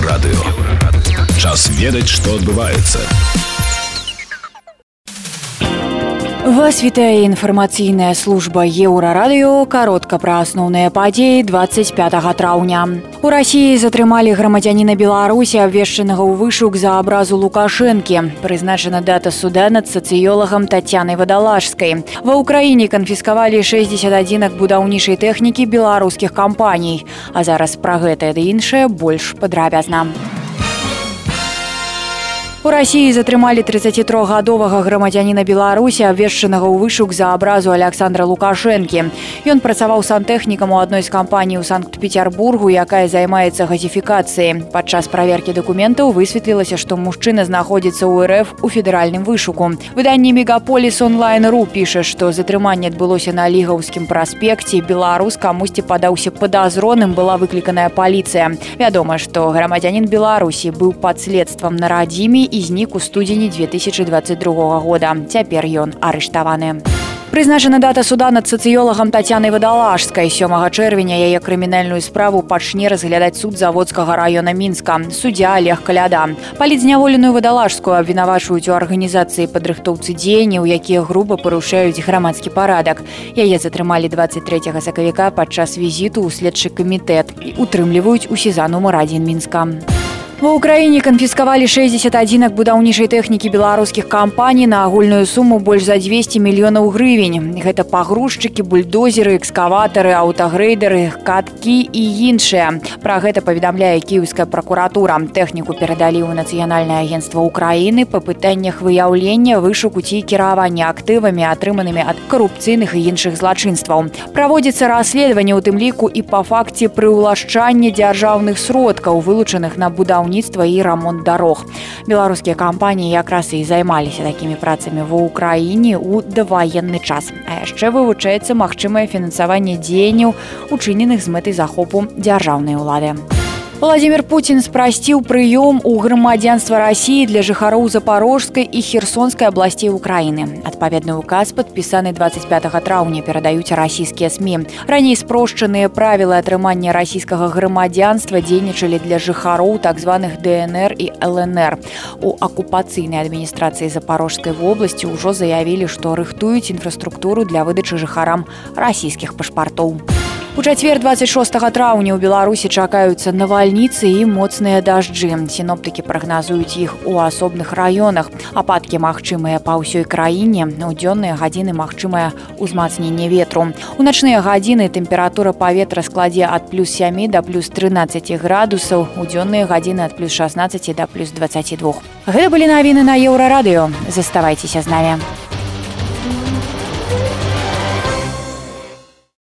Еўрарадыё. Час ведаць, што адбываецца. Вас вітае інфармацыйная служба еўрарадыё каротка пра асноўныя падзеі 25 траўня. У рассіі затрымалі грамадзяніна Беларусі абвешчанага ў вышук за абразу лукашэнкі. Прызначана дата суда над сацыёлагам татянай вадалажскай. Ва ўкраіне канфіскавалі 61 будаўнічай тэхнікі беларускіх кампаній. А зараз пра гэтае ды іншае больш падрабязна. У рассіі затрымалі 33гадовага грамадзяніна беларусі абвешчанага ў вышук за абразу александра лукашэнкі. Ён працаваў сантэхнікам у адной з кампаній у санкт-петербургу якая займаецца газіфікацыяй. Падчас праверкі дакументаў высветлілася што мужчына знаходзіцца ў рф у федэральным вышуку. Выданне мегаполіс онлайн ру піша што затрыманне адбылося на лігаўскім праспекце. Беларус камусьці падаўся падазроным была выкліканая паліцыя. Вядома што грамадзянин беларусі быў пад следствам на радзіме і знік у студзені 2022 года. Цяпер ён арыштаваны. Прызначана дата суда над сацыёлагам татянай вадалажскай сёмага чэрвеня яе крымінальную справу пачне разглядаць суд заводскага раёна мінска. Суддзя олег каляда палізняволеную вадалажскую абвінавачваюць у арганізацыі падрыхтоўцы дзеянняў якія груба парушаюць грамадскі парадак. Яе затрымалі 23 сакавіка падчас візіту ў следчы камітэт. І утрымліваюць у сеза нумар адзін мінска Ва ўкраіне канфіскавалі 61 будаўнічай тэхнікі беларускіх кампаній на агульную суму больш за 200 мільёнаў грывень. Гэта пагрузчыкі, бульдозеры, экскаватары, аўтагрейдеры, каткі і іншыя. Пра гэта паведамляе кіеўская пракуратура. Тэхніку перадалі ў нацыянальнае агенцтва ўкраіны па пытаннях выяўлення вышуку ці кіравання актывамі, атрыманымі ад карупцыйных і іншых злачынстваў. Праводзіцца расследаванне ў тым ліку і па факце прыўлашчання дзяржаўных сродкаў, вылучаных на будаўніцтва будаўніцтва і рамонт дарог. Беларускія кампаніі якраз і займаліся такімі працамі ва ўкраіне ў даваенны час. А яшчэ вывучаецца магчымае фінансаванне дзеянняў, учыненых з мэтай захопу дзяржаўнай улады. Владимир Путин спрасціў прыём у грамадзянства рассіі для жыхароў запорожскай і херсонскай абласцей Украіны. Адпаведны указ падпісаны 25 траўня перадаюць расійскія сМ. Раней спрошчаныя правілы атрымання расійскага грамадзянства дзейнічалі для жыхароў так званых ДНР і ЛНР. У акупацыйнай адміністрацыі запорожскай вобласці ўжо заявілі, што рыхтуюць інфраструктуру для выдачы жыхарам расійскіх пашпартоў. У чацвер 26 траўня ў беларусі чакаюцца навальніцы і моцныя дажджы. Сіноптыкі прагназуюць іх у асобных раёнах. Ападкі магчымыя па ўсёй краіне. У дзённыя гадзіны магчымае ўзмацненне ветру. У начныя гадзіны тэмпература паветра складзе ад плюс 7 да плюс 13 градусаў у дзённыя гадзіны ад плюс 16 да плюс 22 гэта былі навіны на еўрарадыё. Заставайцеся з намі